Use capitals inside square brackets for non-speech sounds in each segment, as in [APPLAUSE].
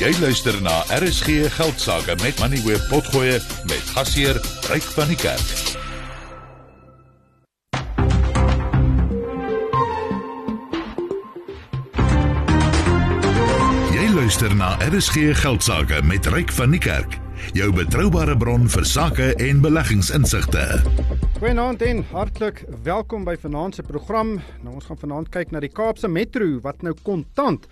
Jy luister na RSG Geldsaake met Money Web Potgoe met gasheer Ryk van die Kerk. Jy luister na RSG Geldsaake met Ryk van die Kerk, jou betroubare bron vir sake en beleggingsinsigte. Goeienaand en hartlik welkom by vanaand se program. Nou ons gaan vanaand kyk na die Kaapse Metro wat nou kontant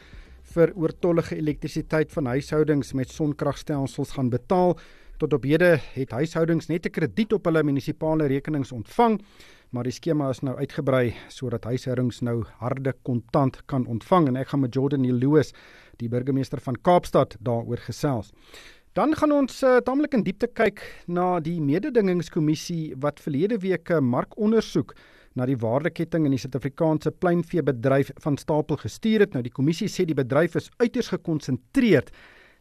vir oortollige elektrisiteit van huishoudings met sonkragstelsels gaan betaal. Tot op hede het huishoudings net 'n krediet op hulle munisipale rekenings ontvang, maar die skema is nou uitgebrei sodat huishoudings nou harde kontant kan ontvang en ek gaan met Jordan Lewis, die burgemeester van Kaapstad, daaroor gesels. Dan gaan ons uh, tamelik in diepte kyk na die mededingingskommissie wat verlede week 'n markondersoek na die waardeketting in die Suid-Afrikaanse pluimveebedryf van stapel gestuur het. Nou die kommissie sê die bedryf is uiters gekonsentreerd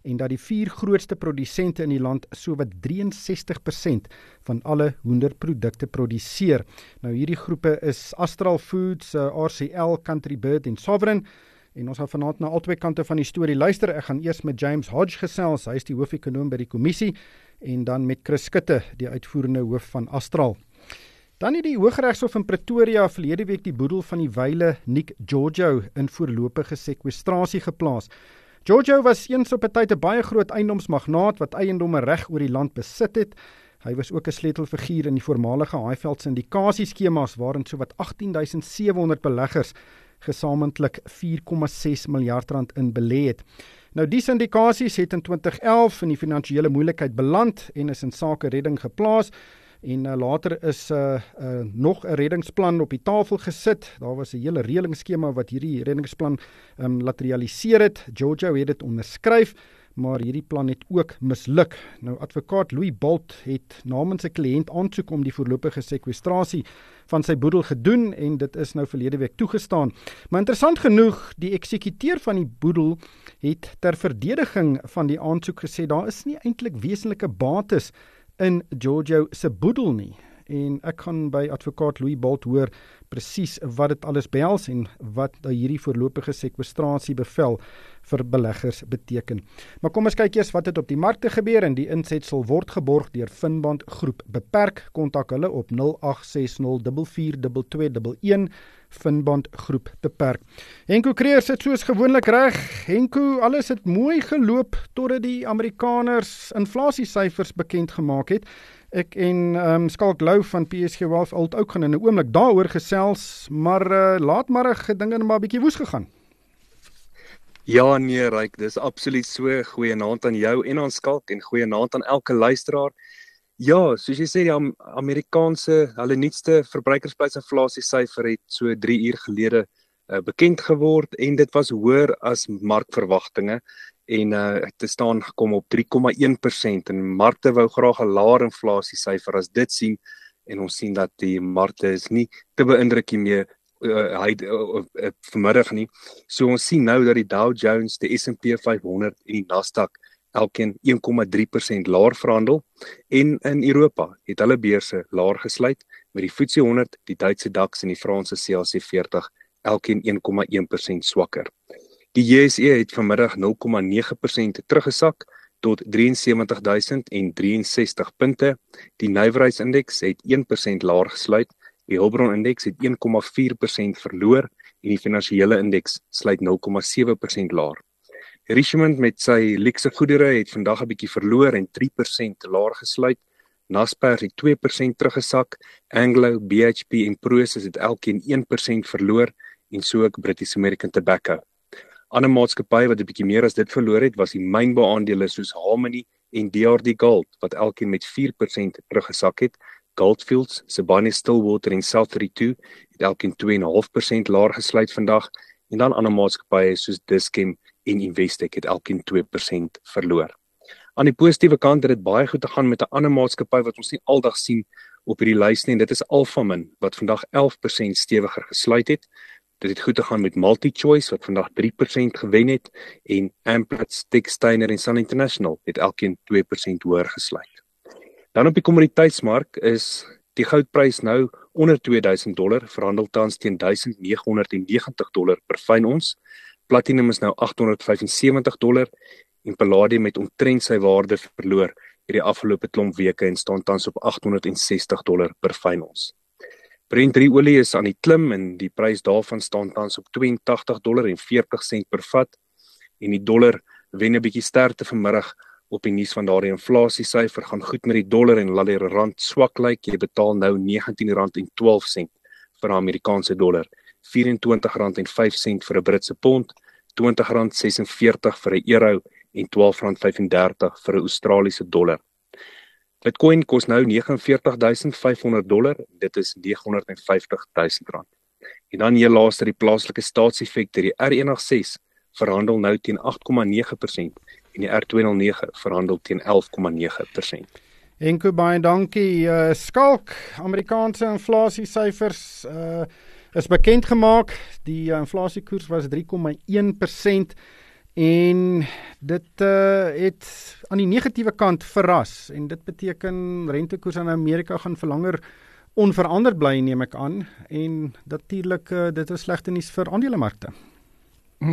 en dat die vier grootste produsente in die land sowat 63% van alle hoenderprodukte produseer. Nou hierdie groepe is Astral Foods, eh, RCL, Country Bird en Sovereign. En ons gaan vanaand na albei kante van die storie luister. Ek gaan eers met James Hodge gesels, hy is die hoof-ekonoom by die kommissie en dan met Chris Skutte, die uitvoerende hoof van Astral. Dan het die Hooggeregshof in Pretoria verlede week die boedel van die wyle Nick Giorgio in voorlopige sekwestrasie geplaas. Giorgio was eens op 'n tyd 'n baie groot eiendomsmagnaat wat eiendomme reg oor die land besit het. Hy was ook 'n sleutelfiguur in die voormalige Highveld syndikasie-skemas waarin sowat 18700 beleggers gesamentlik 4,6 miljard rand in belê het. Nou die syndikasies het in 2011 in die finansiële moeilikheid beland en is in sake redding geplaas en uh, later is 'n uh, uh, nog 'n reddingsplan op die tafel gesit. Daar was 'n hele reëlingsskema wat hierdie reddingsplan um, laat realiseer het. Giorgio het dit onderskryf, maar hierdie plan het ook misluk. Nou advokaat Louis Bolt het namens 'n kliënt aansoek om die voorlopige sekwestrasie van sy boedel gedoen en dit is nou verlede week toegestaan. Maar interessant genoeg, die eksekuteur van die boedel het ter verdediging van die aansoek gesê daar is nie eintlik wesenlike bates in Giorgio se boedel nie. En ek gaan by advokaat Louis Bolt hoor presies wat dit alles behels en wat hierdie voorlopige sekwestrasie bevel vir beleggers beteken. Maar kom ons kyk eers wat het op die markte gebeur en die insetsel word geborg deur Finband Groep. Beperk kontak hulle op 0860442211 Finband Groep beperk. Henko Creer sit soos gewoonlik reg. Henko, alles het mooi geloop totdat die Amerikaners inflasiesyfers bekend gemaak het. Ek en ehm um, Skalk Lou van PSG Wealth Alt ook gaan in 'n oomblik daaroor gesels, maar uh, laat maar 'n dinge maar bietjie woes gegaan. Ja nee, Ryk, dis absoluut so. Goeienaand aan jou en aan Skalk en goeienaand aan elke luisteraar. Ja, soos jy sê die Amerikaanse hulle nuutste verbruikersprysinflasie syfer het so 3 uur gelede uh, bekend geword en dit was hoër as markverwagtinge en uh te staan gekom op 3,1% en markte wou graag 'n laer inflasie syfer as dit sien en ons sien dat die markte is nie te beïndruk nie meer uh, hy uh, uh, vanmiddag nie. So ons sien nou dat die Dow Jones, die S&P 500 en die Nasdaq elkeen 1,3% laer verhandel en in Europa het hulle beurse laer gesluit met die FTSE 100, die Duitse DAX en die Franse CAC 40 elkeen 1,1% swakker. Die JSE het vanmiddag 0,9% teruggesak tot 73063 punte. Die nywerheidsindeks het 1% laer gesluit. Die Hulbron indeks het 1,4% verloor en die finansiële indeks sluit 0,7% laer. Richmond met sy luxe goedere het vandag 'n bietjie verloor en 3% laer gesluit. Naspers het 2% teruggesak. Anglo, BHP en Prosus het elkeen 1% verloor en so ook British American Tobacco. Ander maatskappye wat 'n bietjie meer as dit verloor het, was die mynbeaandele soos Harmony en DRD Gold wat elkeen met 4% teruggesak het. Goldfields, Sibanye-Stillwater en South32 het elkeen 2.5% laer gesluit vandag en dan ander maatskappye soos Dischem en Investec het elkeen 2% verloor. Aan die positiewe kant het dit baie goed te gaan met 'n ander maatskappy wat ons nie aldag sien op hierdie lys nie en dit is Alphamin wat vandag 11% stewiger gesluit het. Dit het goed te gaan met MultiChoice wat vandag 3% gewen het en Amplats, Techsteiner en Sun International het elkeen 2% hoër gesluit. Dan op die kommoditeitsmark is die goudprys nou onder 2000 dollar, verhandel tans teen 1990 dollar per fyn ons. Platinum is nou 875 dollar en palladium het omtrent sy waarde verloor hierdie afgelope klomp weke en staan tans op 860 dollar per fyn ons. Brent olie is aan die klim en die prys daarvan staan tans op 82 dollar en 40 sent per vat en die dollar wen 'n bietjie sterkte vanmiddag op die nuus van daardie inflasie syfer gaan goed met die dollar en laat die rand swak lyk. Jy betaal nou R19.12 vir 'n Amerikaanse dollar, R24.05 vir 'n Britse pond, R20.46 vir 'n euro en R12.35 vir 'n Australiese dollar. Bitcoin kos nou 49500 dollar, dit is 950000 rand. En dan hier laaste die plaaslike staatseffekte, die R106 verhandel nou teen 8,9% en die R209 verhandel teen 11,9%. Enko baie dankie. Uh, skalk Amerikaanse inflasie syfers uh is bekend gemaak. Die uh, inflasiekoers was 3,1% en dit uh het aan die negatiewe kant verras en dit beteken rentekoers in Amerika gaan vir langer onveranderd bly neem ek aan en natuurlik uh, dit is slegte nuus vir aandelemarkte.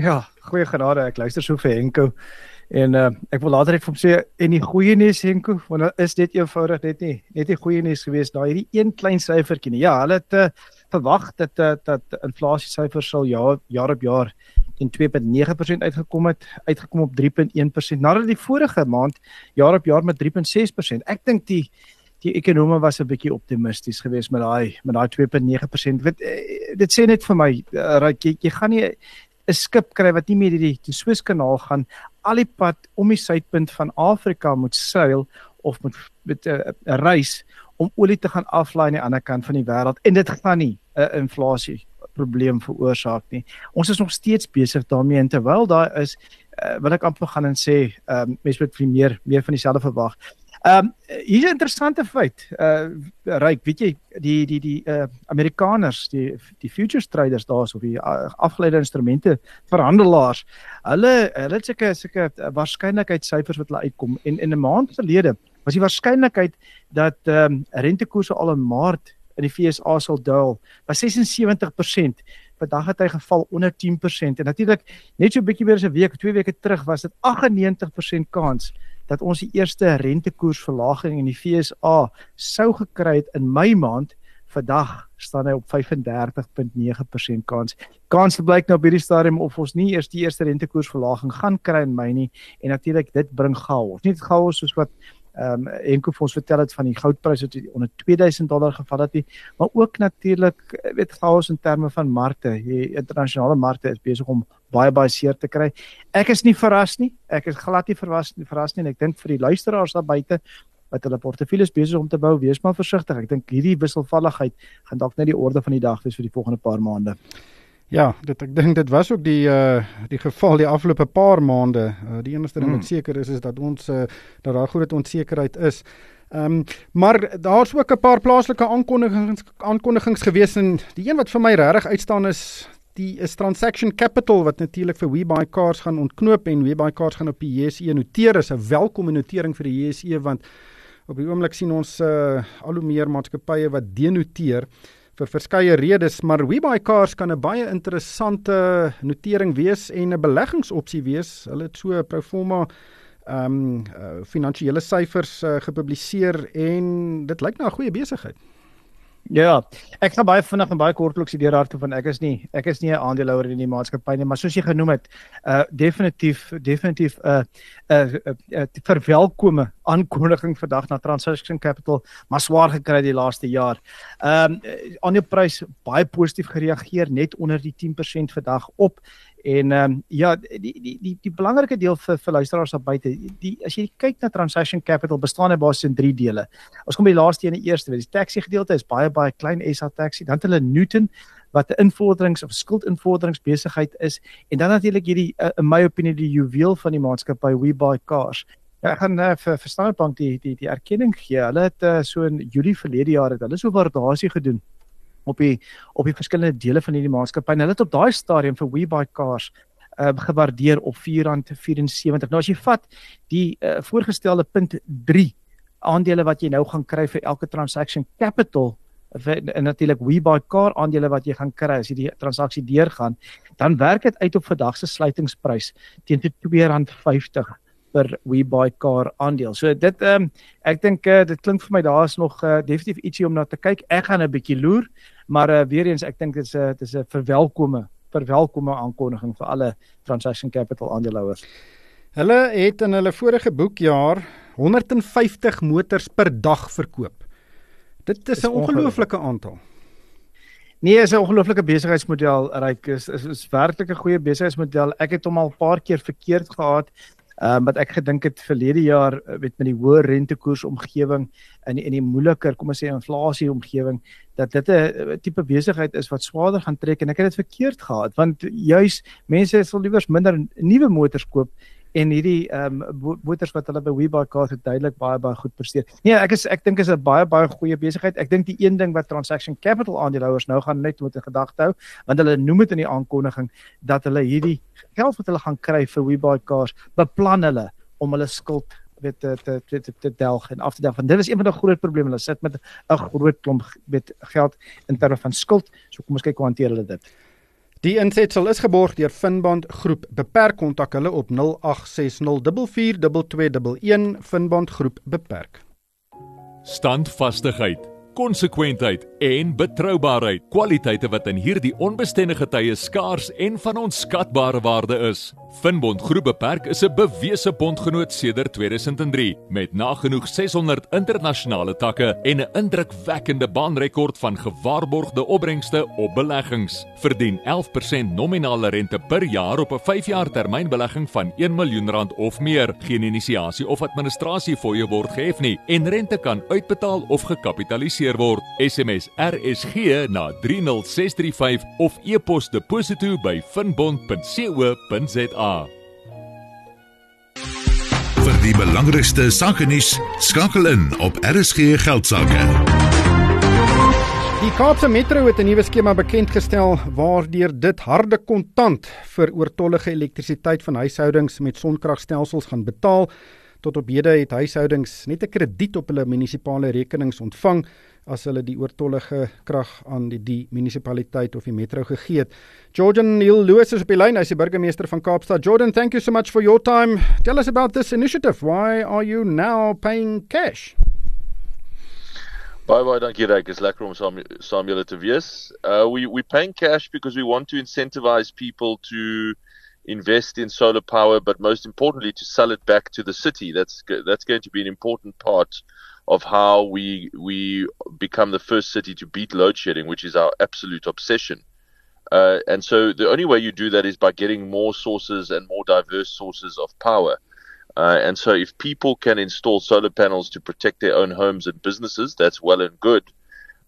Ja, goeie genade. Ek luister so vir Henko en uh, ek wil later net vir hom sê en die goeie nuus Henko, want is dit eenvoudig net nie net die goeie nuus gewees daai hierdie een klein syfertjie. Ja, hulle het uh, verwag dat uh, dat inflasie syfers sal jaar jaar op jaar in 2.9% uitgekom het, uitgekom op 3.1% nadat die vorige maand jaar op jaar met 3.6%. Ek dink die die ekonome was 'n bietjie optimisties geweest met daai met daai 2.9%. Dit dit sê net vir my, uh, jy, jy gaan nie 'n skip kry wat nie meer die die Suezkanaal gaan al die pad om die suidpunt van Afrika moet seil of moet met 'n uh, uh, reis om olie te gaan aflaai aan die ander kant van die wêreld en dit gaan nie 'n uh, inflasie probleem veroorsaak nie. Ons is nog steeds besig daarmee en terwyl daar is uh, wil ek amper gaan en sê ehm um, mense moet meer meer van dieselfde verwag. Ehm um, hier's 'n interessante feit. Uh ryk, weet jy, die die die uh Amerikaners, die die futures traders daar's of die uh, afgeleide instrumente verhandelaars, hulle hulle het seker seker waarskynlikheidssyfers wat hulle uitkom en in 'n maand gelede was die waarskynlikheid dat ehm um, rentekoerse al in Maart in die FSA sal daal was 76%. Vandag het hy geval onder 10% en natuurlik net so 'n bietjie meer as 'n week, twee weke terug was dit 98% kans dat ons die eerste rentekoersverlaging in die FSA sou gekry het in Mei maand. Vandag staan hy op 35.9% kans. Kans blyk nou by die stadium of ons nie eers die eerste rentekoersverlaging gaan kry in Mei nie en natuurlik dit bring chaos. Nie chaos soos wat ehm um, Enko vir ons vertel het van die goudprys wat onder 2000 dollar geval het nie, maar ook natuurlik weet chaos in terme van markte. Die internasionale markte is besig om baie baie seer te kry. Ek is nie verras nie. Ek is glad nie verras nie, verras nie en ek dink vir die luisteraars daar buite wat hulle portefeuilles besig om te bou, wees maar versigtig. Ek dink hierdie wisselvalligheid gaan dalk net die orde van die dag wees vir die volgende paar maande. Ja, dit ek dink dit was ook die uh die geval die afgelope paar maande. Uh, die enigste ding wat hmm. seker is is dat ons uh, dat daar groot onsekerheid is. Ehm um, maar daar's ook 'n paar plaaslike aankondigings aankondigings gewees en die een wat vir my regtig uitstaan is die is Transaction Capital wat natuurlik vir WeBuyCars gaan ontknoop en WeBuyCars gaan op die JSE noteer. Is 'n welkome notering vir die JSE want op die oomblik sien ons uh al hoe meer maatskappye wat denoteer vir verskeie redes, maar WeBuyCars kan 'n baie interessante notering wees en 'n beleggingsopsie wees. Hulle het so 'n proforma ehm um, uh, finansiële syfers uh, gepubliseer en dit lyk na 'n goeie besigheid. Ja, ek gaan baie vinnig en baie kortliks hierdeur harte van ek is nie ek is nie 'n aandeelhouer in die maatskappy nie, maar soos jy genoem het, uh definitief definitief 'n uh, 'n uh, uh, uh, verwelkome aankondiging vandag na Transaction Capital, maar swaar gekry die laaste jaar. Ehm um, aandeleprys baie positief gereageer net onder die 10% vandag op En ehm um, ja, die die die die belangrike deel vir vir luisteraars daar buite, die as jy kyk na transaction capital bestaan hy basies in drie dele. Ons kom by die laaste een eerste, die taxi gedeelte is baie baie klein SA taxi, dan hulle Newton wat 'n invorderings of skuldinvorderings besigheid is en dan natuurlik hierdie uh, in my opinie die juweel van die maatskappy We Buy Cars. Ja, ek gaan uh, vir vir Standard Bank die die die erkenning gee. Hulle het uh, so in Julie verlede jaar het hulle so 'n waardasie gedoen op die op die verskillende dele van hierdie maatskappy. Hulle het op daai stadium vir WeBuyCars uh gewaardeer op R4.74. Nou as jy vat die uh, voorgestelde punt 3 aandele wat jy nou gaan kry vir elke transaction capital en natuurlik WeBuyCar aandele wat jy gaan kry as jy die transaksie deurgaan, dan werk dit uit op vandag se sluitingsprys teen R2.50 per WeBuyCar aandeel. So dit ehm um, ek dink uh, dit klink vir my daar is nog uh, definitief ietsie om na te kyk. Ek gaan 'n bietjie loer, maar uh, weer eens ek dink dit is 'n uh, dit is 'n verwelkome verwelkome aankondiging vir alle Transaction Capital aandeelhouers. Hulle het in hulle vorige boekjaar 150 motors per dag verkoop. Dit is 'n ongelooflike aantal. Nee, is 'n ongelooflike besigheidsmodel. Ryk is is, is werklik 'n goeie besigheidsmodel. Ek het hom al 'n paar keer verkeerd gehad. Ehm um, wat ek gedink het verlede jaar eh, met met die hoë rentekoers omgewing in in die moeiliker, kom ons sê inflasie omgewing dat dit 'n tipe besigheid is wat swaarder gaan trek en ek het dit verkeerd gehad want juis mense sal liewers minder nuwe motors koop en hierdie ehm um, motors wat hulle by WeBuyCars het duidelik baie baie goed presteer. Nee, ek is ek dink is 'n baie baie goeie besigheid. Ek dink die een ding wat Transaction Capital aandeelhouers nou gaan net moet in gedagte hou, want hulle noem dit in die aankondiging dat hulle hierdie geld wat hulle gaan kry vir WeBuyCars beplan hulle om hulle skuld weet te te te te, delg en af te delg. Want dit is een van die groot probleme. Hulle sit met 'n groot klomp met geld in terme van skuld. So kom ons kyk hoe hanteer hulle dit. Die insetsel is geborg deur Finbond Groep. Beperk kontak hulle op 0860442211 Finbond Groep beperk. Standvastigheid konsekwentheid en betroubaarheid, kwaliteite wat in hierdie onbestendige tye skaars en van onskatbare waarde is. Finbond Groep Beperk is 'n bewese bondgenoot sedert 2003 met nagenoeg 600 internasionale takke en 'n indrukwekkende baanrekord van gewaarborgde opbrengste op beleggings. Verdien 11% nominale rente per jaar op 'n 5-jaar termynbelegging van 1 miljoen rand of meer. Geen inisiasie of administrasie fooie word gehef nie en rente kan uitbetaal of gekapitaliseer word. SMS RSG na 30635 of e-pos deposito by finbond.co.za. Vir die belangrikste sake nuus, skakel in op RSG Geldsaake. Die Kaapse Metro het 'n nuwe skema bekend gestel waardeur dit harde kontant vir oortollige elektrisiteit van huishoudings met sonkragstelsels gaan betaal. Tot op hede het huishoudings net 'n krediet op hulle munisipale rekenings ontvang as hulle die oortollige krag aan die, die munisipaliteit of die metro gegee het. Jordan Neil Lewis is op die lyn, hy's die burgemeester van Kaapstad. Jordan, thank you so much for your time. Tell us about this initiative. Why are you now paying cash? Bye bye, dankie Ryk. Is lekker om saam saam julle te wees. Uh we we paying cash because we want to incentivize people to invest in solar power but most importantly to sell it back to the city. That's that's going to be an important part of how we we become the first city to beat load shedding, which is our absolute obsession. Uh, and so the only way you do that is by getting more sources and more diverse sources of power. Uh, and so if people can install solar panels to protect their own homes and businesses, that's well and good.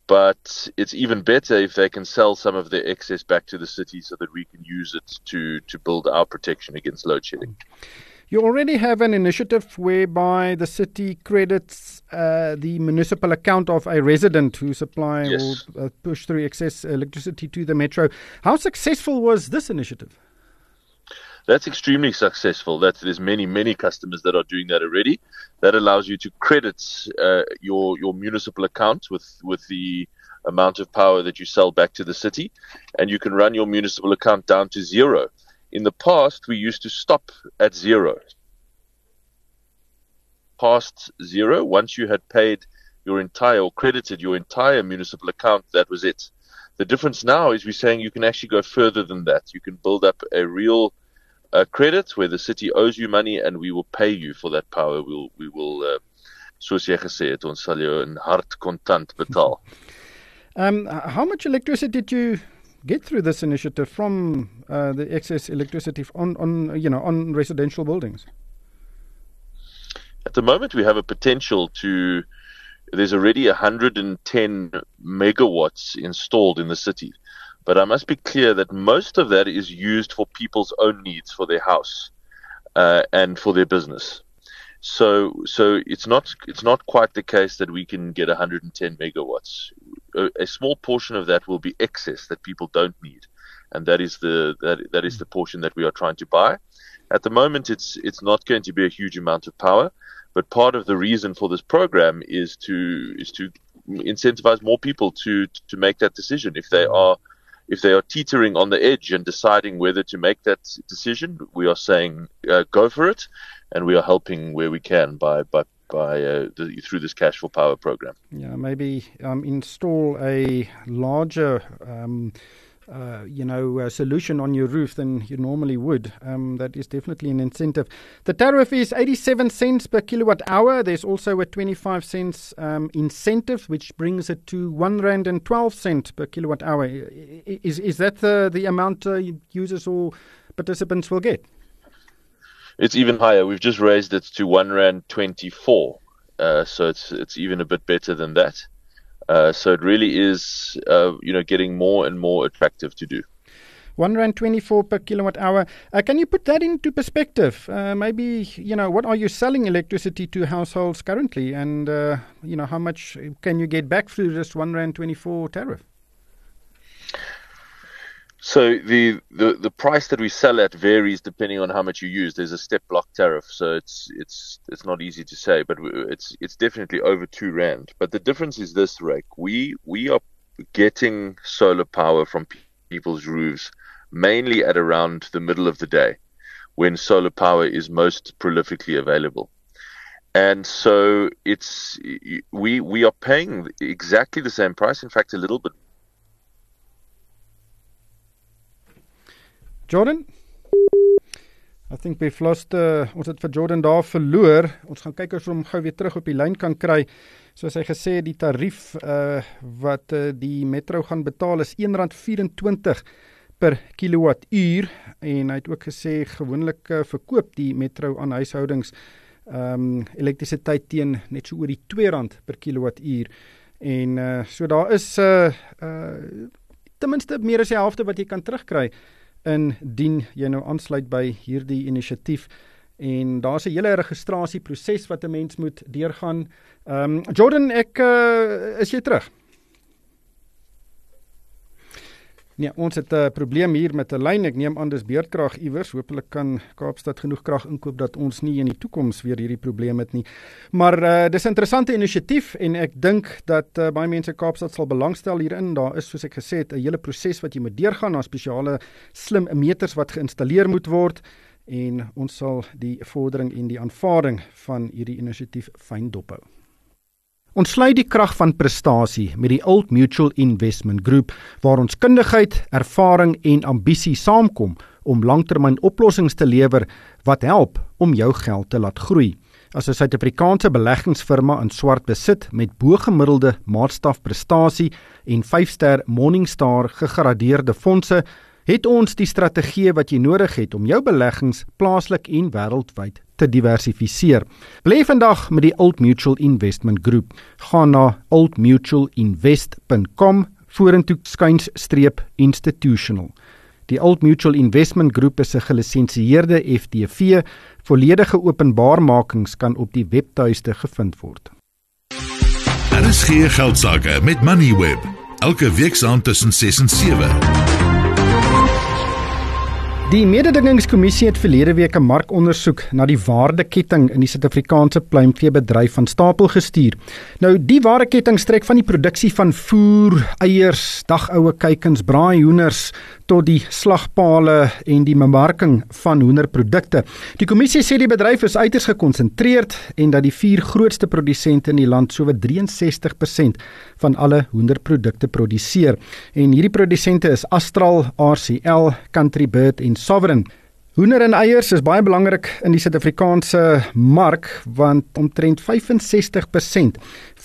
But it's even better if they can sell some of their excess back to the city so that we can use it to, to build our protection against load shedding. You already have an initiative whereby the city credits uh, the municipal account of a resident who supply yes. or uh, push through excess electricity to the metro. How successful was this initiative? That's extremely successful. That there's many many customers that are doing that already. That allows you to credit uh, your your municipal account with with the amount of power that you sell back to the city, and you can run your municipal account down to zero in the past, we used to stop at zero. Past zero, once you had paid your entire or credited your entire municipal account, that was it. The difference now is we're saying you can actually go further than that. You can build up a real uh, credit where the city owes you money and we will pay you for that power. We'll, we will, uh, soos jy gesê het, ons sal jou in hard kontant betaal. [LAUGHS] Um, how much electricity did you get through this initiative from uh, the excess electricity on, on you know on residential buildings? At the moment, we have a potential to. There's already 110 megawatts installed in the city, but I must be clear that most of that is used for people's own needs for their house uh, and for their business. So, so it's not it's not quite the case that we can get 110 megawatts. A, small portion of that will be excess that people don't need, and that is the that that is the portion that we are trying to buy. At the moment, it's it's not going to be a huge amount of power, but part of the reason for this program is to is to incentivize more people to to make that decision if they are if they are teetering on the edge and deciding whether to make that decision, we are saying uh, go for it, and we are helping where we can by by by uh, the, through this cash for power program. Yeah, maybe um, install a larger. Um, uh, you know, a solution on your roof than you normally would. Um, that is definitely an incentive. The tariff is 87 cents per kilowatt hour. There's also a 25 cents um, incentive, which brings it to one rand and 12 cent per kilowatt hour. Is is that the the amount uh, users or participants will get? It's even higher. We've just raised it to one rand 24. Uh, so it's it's even a bit better than that. Uh, so it really is, uh, you know, getting more and more attractive to do. One rand twenty-four per kilowatt hour. Uh, can you put that into perspective? Uh, maybe you know what are you selling electricity to households currently, and uh, you know how much can you get back through this one rand twenty-four tariff? So the, the the price that we sell at varies depending on how much you use. There's a step block tariff, so it's it's it's not easy to say, but it's it's definitely over two rand. But the difference is this, Rick. We we are getting solar power from people's roofs mainly at around the middle of the day, when solar power is most prolifically available. And so it's we we are paying exactly the same price, in fact, a little bit Jordan? I think we've lost uh, ons het vir Jordan daar verloor. Ons gaan kyk of ons hom gou weer terug op die lyn kan kry. Soos hy gesê die tarief uh wat uh, die Metro gaan betaal is R1.24 per kilowattuur en hy het ook gesê gewoonlik uh, verkoop die Metro aan huishoudings ehm um, elektrisiteit teen net so oor die R2 per kilowattuur. En uh so daar is uh uh ten minste meer as die helfte wat jy kan terugkry indien jy nou aansluit by hierdie inisiatief en daar's 'n hele registrasieproses wat 'n mens moet deurgaan. Ehm um, Jordan, ek uh, is jy terug? Nee, ons het 'n probleem hier met 'n lyn. Ek neem aan dis beerdkrag iewers. Hoopelik kan Kaapstad genoeg krag inkoop dat ons nie in die toekoms weer hierdie probleem het nie. Maar uh dis 'n interessante inisiatief en ek dink dat uh, baie mense Kaapstad sal belangstel hierin. Daar is soos ek gesê het 'n hele proses wat jy moet deurgaan. Daar spesiale slim meters wat geïnstalleer moet word en ons sal die vordering en die aanvaarding van hierdie inisiatief fyn dophou. Ons sluit die krag van prestasie met die Old Mutual Investment Group waar ons kundigheid, ervaring en ambisie saamkom om langtermynoplossings te lewer wat help om jou geld te laat groei. As 'n Suid-Afrikaanse beleggingsfirma in swart besit met bo-gemiddelde maatstafprestasie en 5-ster Morningstar gegradeerde fondse, het ons die strategie wat jy nodig het om jou beleggings plaaslik en wêreldwyd te diversifiseer. Bly vandag met die Old Mutual Investment Group. Gaan na oldmutualinvest.com vorentoe skuinstreep institutional. Die Old Mutual Investment Group is 'n gelisensieerde FTV. Volledige openbaarmakings kan op die webtuiste gevind word. Daar is geen geld sake met Moneyweb. Elke week saam tussen 6 en 7. Die mededingingskommissie het verlede week 'n markondersoek na die waardeketting in die Suid-Afrikaanse pluimveebedryf van stapel gestuur. Nou die waardeketting strek van die produksie van voer, eiers, dagoue kuikens, braai hoenders tot die slagpale en die bemarking van hoenderprodukte. Die kommissie sê die bedryf is uiters gekonsentreerd en dat die vier grootste produsente in die land sowat 63% van alle hoenderprodukte produseer. En hierdie produsente is Astral, RCL, Country Bird en Sovereign. Hoender en eiers is baie belangrik in die Suid-Afrikaanse mark want omtrent 65%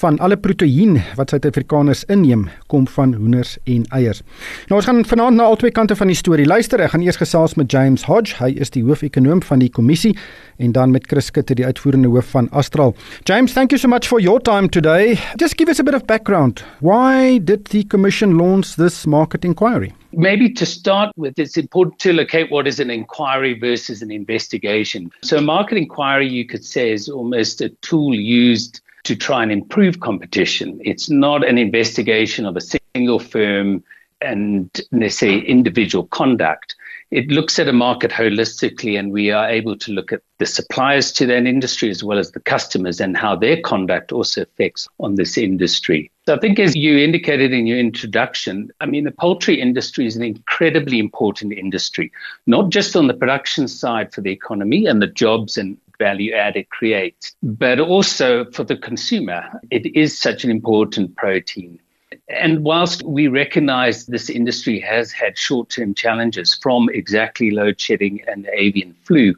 van alle proteïen wat Suid-Afrikaners inneem, kom van hoenders en eiers. Nou ons gaan vanaand na albei kante van die storie luister. Ek gaan eers gesels met James Hodge, hy is die hoofekonoom van die kommissie en dan met Chris Skutte, die uitvoerende hoof van Astral. James, thank you so much for your time today. Just give us a bit of background. Why did the commission launch this market inquiry? Maybe to start with, it's important to locate what is an inquiry versus an investigation. So, a market inquiry, you could say, is almost a tool used to try and improve competition. It's not an investigation of a single firm and, let's say, individual conduct. It looks at a market holistically, and we are able to look at the suppliers to that industry as well as the customers and how their conduct also affects on this industry. So I think, as you indicated in your introduction, I mean, the poultry industry is an incredibly important industry, not just on the production side for the economy and the jobs and value add it creates, but also for the consumer. It is such an important protein. And whilst we recognize this industry has had short term challenges from exactly load shedding and avian flu,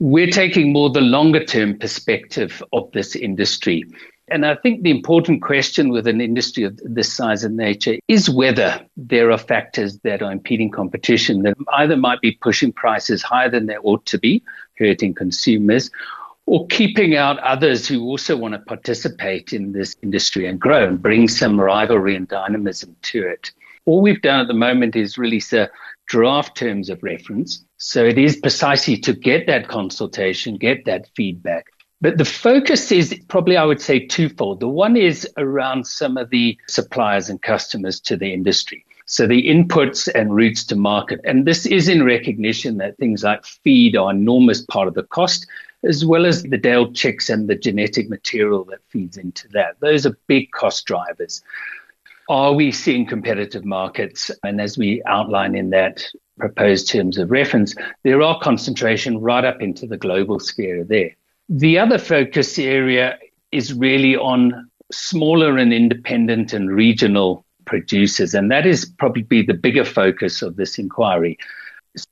we're taking more the longer term perspective of this industry. And I think the important question with an industry of this size and nature is whether there are factors that are impeding competition that either might be pushing prices higher than they ought to be, hurting consumers, or keeping out others who also want to participate in this industry and grow and bring some rivalry and dynamism to it. All we've done at the moment is release a draft terms of reference. So it is precisely to get that consultation, get that feedback. But the focus is probably, I would say, twofold. The one is around some of the suppliers and customers to the industry. So the inputs and routes to market. And this is in recognition that things like feed are enormous part of the cost as well as the day-old chicks and the genetic material that feeds into that. Those are big cost drivers. Are we seeing competitive markets? And as we outline in that proposed terms of reference, there are concentration right up into the global sphere there. The other focus area is really on smaller and independent and regional producers, and that is probably the bigger focus of this inquiry.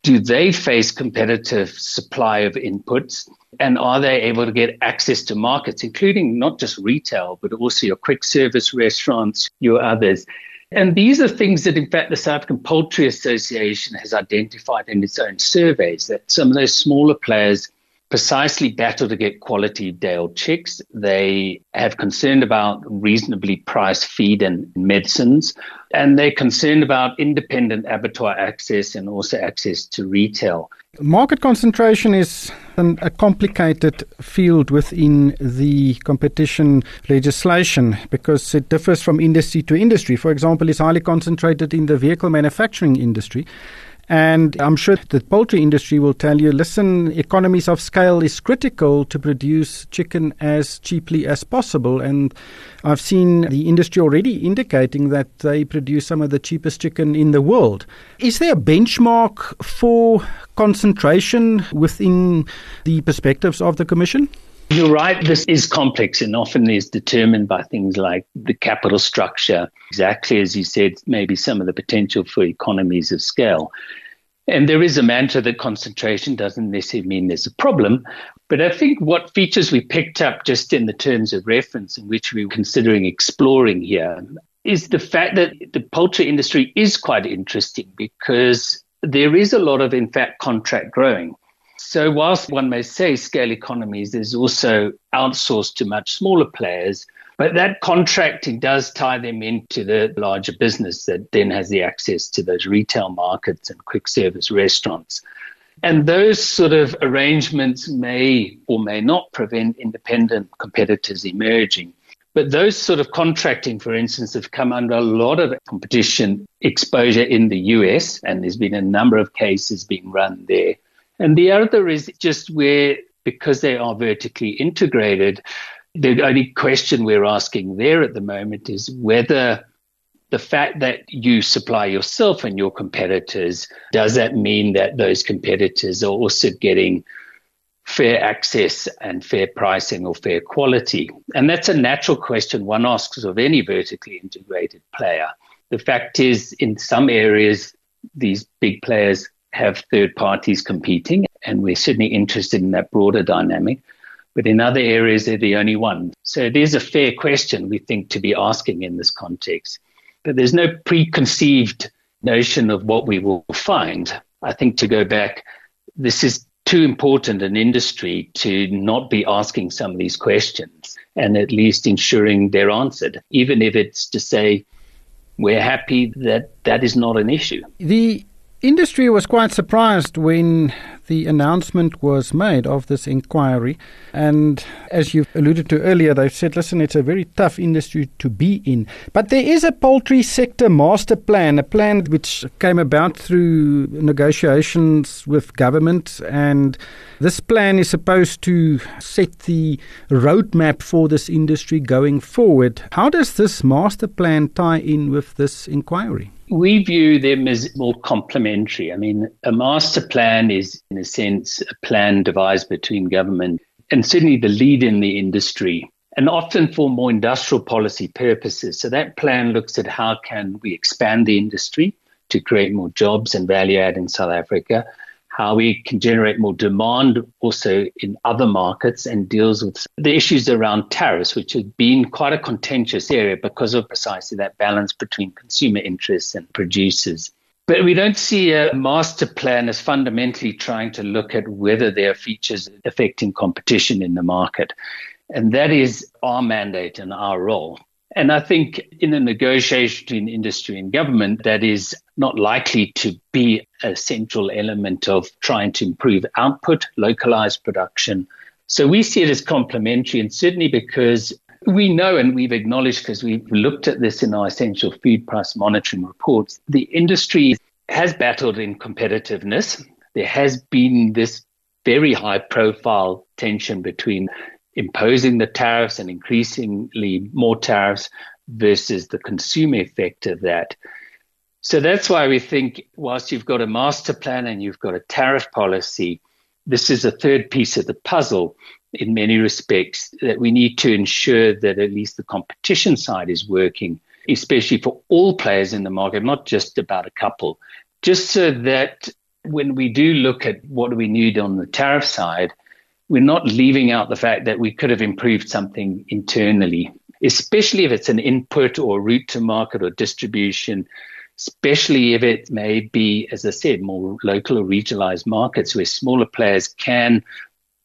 Do they face competitive supply of inputs and are they able to get access to markets including not just retail but also your quick service restaurants your others? And these are things that in fact the south african poultry association has identified in its own surveys that some of those smaller players precisely battle to get quality day-old chicks. They have concern about reasonably priced feed and medicines, and they're concerned about independent abattoir access and also access to retail. Market concentration is an, a complicated field within the competition legislation because it differs from industry to industry. For example, it's highly concentrated in the vehicle manufacturing industry and I'm sure the poultry industry will tell you listen, economies of scale is critical to produce chicken as cheaply as possible. And I've seen the industry already indicating that they produce some of the cheapest chicken in the world. Is there a benchmark for concentration within the perspectives of the Commission? You're right. This is complex and often is determined by things like the capital structure, exactly as you said, maybe some of the potential for economies of scale. And there is a mantra that concentration doesn't necessarily mean there's a problem. But I think what features we picked up just in the terms of reference in which we were considering exploring here is the fact that the poultry industry is quite interesting because there is a lot of, in fact, contract growing. So, whilst one may say scale economies, there's also outsourced to much smaller players but that contracting does tie them into the larger business that then has the access to those retail markets and quick service restaurants. And those sort of arrangements may or may not prevent independent competitors emerging. But those sort of contracting, for instance, have come under a lot of competition exposure in the US, and there's been a number of cases being run there. And the other is just where, because they are vertically integrated, the only question we're asking there at the moment is whether the fact that you supply yourself and your competitors, does that mean that those competitors are also getting fair access and fair pricing or fair quality? And that's a natural question one asks of any vertically integrated player. The fact is, in some areas, these big players have third parties competing, and we're certainly interested in that broader dynamic but in other areas, they're the only one. So it is a fair question, we think, to be asking in this context. But there's no preconceived notion of what we will find. I think to go back, this is too important an industry to not be asking some of these questions and at least ensuring they're answered, even if it's to say, we're happy that that is not an issue. The industry was quite surprised when the announcement was made of this inquiry. And as you alluded to earlier, they've said, listen, it's a very tough industry to be in. But there is a poultry sector master plan, a plan which came about through negotiations with government. And this plan is supposed to set the roadmap for this industry going forward. How does this master plan tie in with this inquiry? We view them as more complementary. I mean, a master plan is, in a sense, a plan devised between government and certainly the lead in the industry, and often for more industrial policy purposes. So that plan looks at how can we expand the industry to create more jobs and value add in South Africa how we can generate more demand also in other markets and deals with the issues around tariffs, which has been quite a contentious area because of precisely that balance between consumer interests and producers. But we don't see a master plan as fundamentally trying to look at whether there are features affecting competition in the market. And that is our mandate and our role. And I think in a negotiation between industry and government, that is not likely to be a central element of trying to improve output, localize production. So we see it as complementary, and certainly because we know and we've acknowledged because we've looked at this in our essential food price monitoring reports, the industry has battled in competitiveness. There has been this very high profile tension between imposing the tariffs and increasingly more tariffs versus the consumer effect of that. So that's why we think, whilst you've got a master plan and you've got a tariff policy, this is a third piece of the puzzle in many respects that we need to ensure that at least the competition side is working, especially for all players in the market, not just about a couple, just so that when we do look at what we need on the tariff side, we're not leaving out the fact that we could have improved something internally, especially if it's an input or route to market or distribution, especially if it may be, as I said, more local or regionalized markets where smaller players can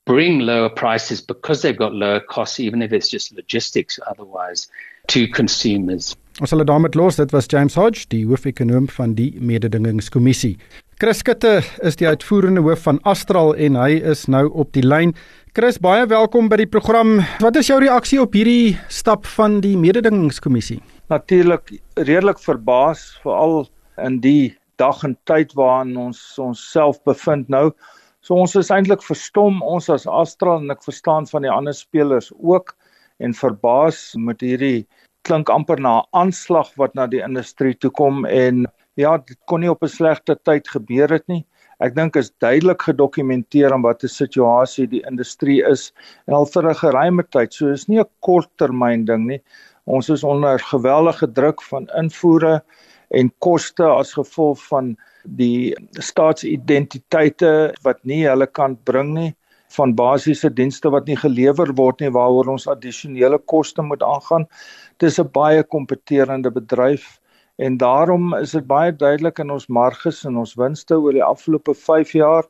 bring lower prices because they've got lower costs, even if it's just logistics otherwise, to consumers. Ons sal daarmee los. Dit was James Hodge, die hoofekonoom van die mededingingskommissie. Chris Skutte is die uitvoerende hoof van Astral en hy is nou op die lyn. Chris, baie welkom by die program. Wat is jou reaksie op hierdie stap van die mededingingskommissie? Natuurlik redelik verbaas veral in die dag en tyd waarin ons ons self bevind nou. So ons is eintlik verstom ons as Astral en ek verstaan van die ander spelers ook en verbaas met hierdie klink amper na aanslag wat na die industrie toe kom en ja, dit kon nie op 'n slegte tyd gebeur het nie. Ek dink is duidelik gedokumenteer aan watter situasie die industrie is en al vir 'n geruime tyd. So is nie 'n korttermyn ding nie. Ons is onder geweldige druk van invoere en koste as gevolg van die staatsidentiteite wat nie hulle kan bring nie van basiese dienste wat nie gelewer word nie waaroor ons addisionele koste moet aangaan. Dis 'n baie kompeterende bedryf En daarom is dit baie duidelik in ons marges en ons winste oor die afgelope 5 jaar